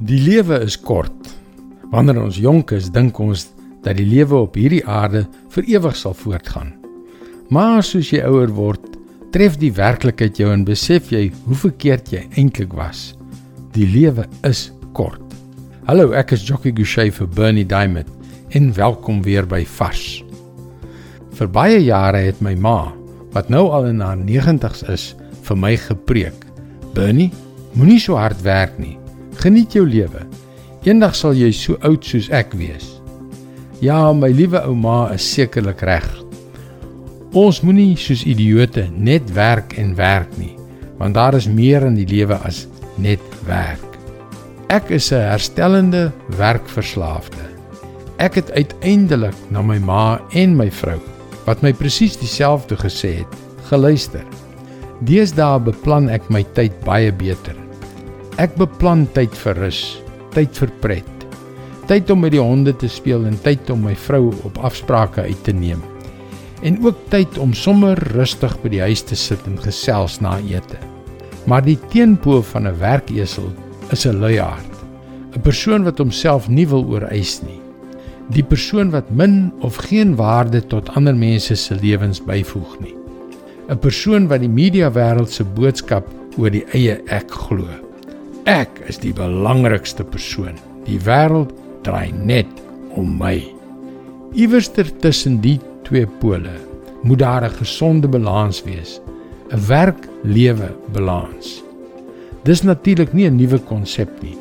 Die lewe is kort. Wanneer ons jonk is, dink ons dat die lewe op hierdie aarde vir ewig sal voortgaan. Maar soos jy ouer word, tref die werklikheid jou en besef jy hoe verkeerd jy eintlik was. Die lewe is kort. Hallo, ek is Jockey Gouchee vir Bernie Diamond en welkom weer by Vars. Vir baie jare het my ma, wat nou al in haar 90's is, vir my gepreek: "Bernie, moenie so hard werk nie. Geniet jou lewe. Eendag sal jy so oud soos ek wees. Ja, my liewe ouma is sekerlik reg. Ons moenie soos idioote net werk en werk nie, want daar is meer in die lewe as net werk. Ek is 'n herstellende werkverslaafde. Ek het uiteindelik na my ma en my vrou, wat my presies dieselfde gesê het, geluister. Deesdae beplan ek my tyd baie beter. Ek beplan tyd vir rus, tyd vir pret, tyd om met die honde te speel en tyd om my vrou op afsprake uit te neem. En ook tyd om sommer rustig by die huis te sit en gesels na ete. Maar die teenpool van 'n werkesel is 'n luiaard, 'n persoon wat homself nie wil ooreis nie. Die persoon wat min of geen waarde tot ander mense se lewens byvoeg nie. 'n Persoon wat die media wêreld se boodskap oor die eie ek glo. Ek is die belangrikste persoon. Die wêreld draai net om my. Iewerster tussen die twee pole moet daar 'n gesonde balans wees, 'n werk-lewe balans. Dis natuurlik nie 'n nuwe konsep nie.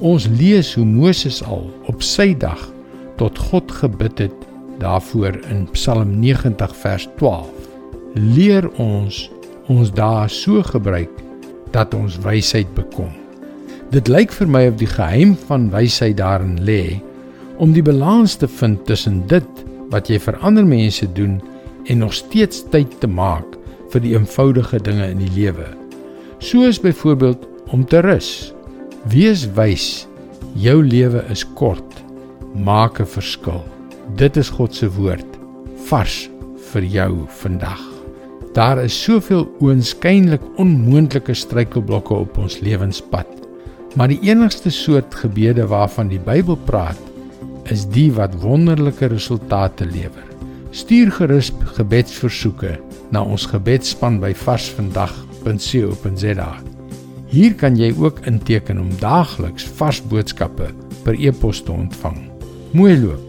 Ons lees hoe Moses al op sy dag tot God gebid het daarvoor in Psalm 90 vers 12. Leer ons ons dae so gebruik dat ons wysheid bekom. Dit lyk vir my of die geheim van wysheid daarin lê om die balans te vind tussen dit wat jy vir ander mense doen en nog steeds tyd te maak vir die eenvoudige dinge in die lewe. Soos byvoorbeeld om te rus. Wees wys. Jou lewe is kort. Maak 'n verskil. Dit is God se woord vars vir jou vandag. Daar is soveel oënskynlik onmoontlike struikelblokke op ons lewenspad. Maar die enigste soort gebede waarvan die Bybel praat, is die wat wonderlike resultate lewer. Stuur gerus gebedsversoeke na ons gebedsspan by varsvandag.co.za. Hier kan jy ook inteken om daagliks vars boodskappe per e-pos te ontvang. Mooi loop.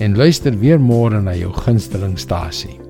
En luister weer môre na jou gunstelingstasie.